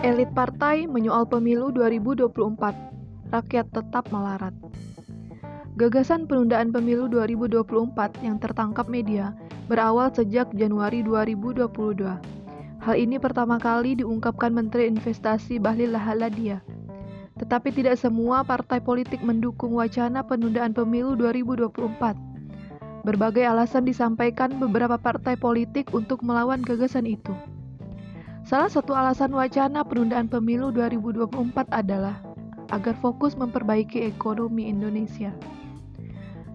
Elit partai menyoal pemilu 2024. Rakyat tetap melarat. Gagasan penundaan pemilu 2024 yang tertangkap media berawal sejak Januari 2022. Hal ini pertama kali diungkapkan Menteri Investasi Bahlil Lahaladia. Tetapi tidak semua partai politik mendukung wacana penundaan pemilu 2024. Berbagai alasan disampaikan beberapa partai politik untuk melawan gagasan itu. Salah satu alasan wacana penundaan pemilu 2024 adalah agar fokus memperbaiki ekonomi Indonesia.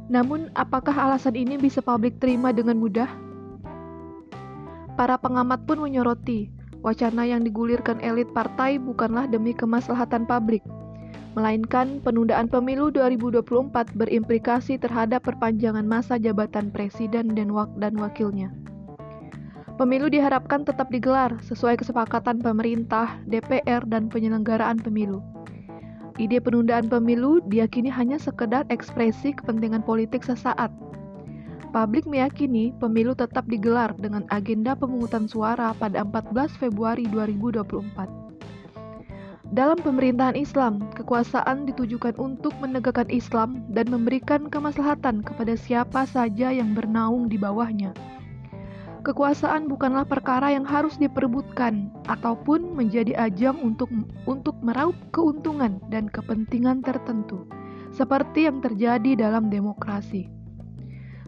Namun, apakah alasan ini bisa publik terima dengan mudah? Para pengamat pun menyoroti, wacana yang digulirkan elit partai bukanlah demi kemaslahatan publik, melainkan penundaan pemilu 2024 berimplikasi terhadap perpanjangan masa jabatan presiden dan, wak dan wakilnya. Pemilu diharapkan tetap digelar sesuai kesepakatan pemerintah, DPR, dan penyelenggaraan pemilu. Ide penundaan pemilu diyakini hanya sekedar ekspresi kepentingan politik sesaat. Publik meyakini pemilu tetap digelar dengan agenda pemungutan suara pada 14 Februari 2024. Dalam pemerintahan Islam, kekuasaan ditujukan untuk menegakkan Islam dan memberikan kemaslahatan kepada siapa saja yang bernaung di bawahnya. Kekuasaan bukanlah perkara yang harus diperebutkan ataupun menjadi ajang untuk untuk meraup keuntungan dan kepentingan tertentu, seperti yang terjadi dalam demokrasi.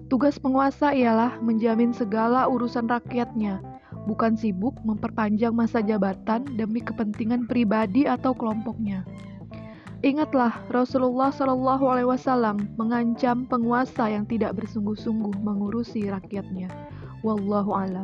Tugas penguasa ialah menjamin segala urusan rakyatnya, bukan sibuk memperpanjang masa jabatan demi kepentingan pribadi atau kelompoknya. Ingatlah, Rasulullah Shallallahu Alaihi Wasallam mengancam penguasa yang tidak bersungguh-sungguh mengurusi rakyatnya. والله أعلم.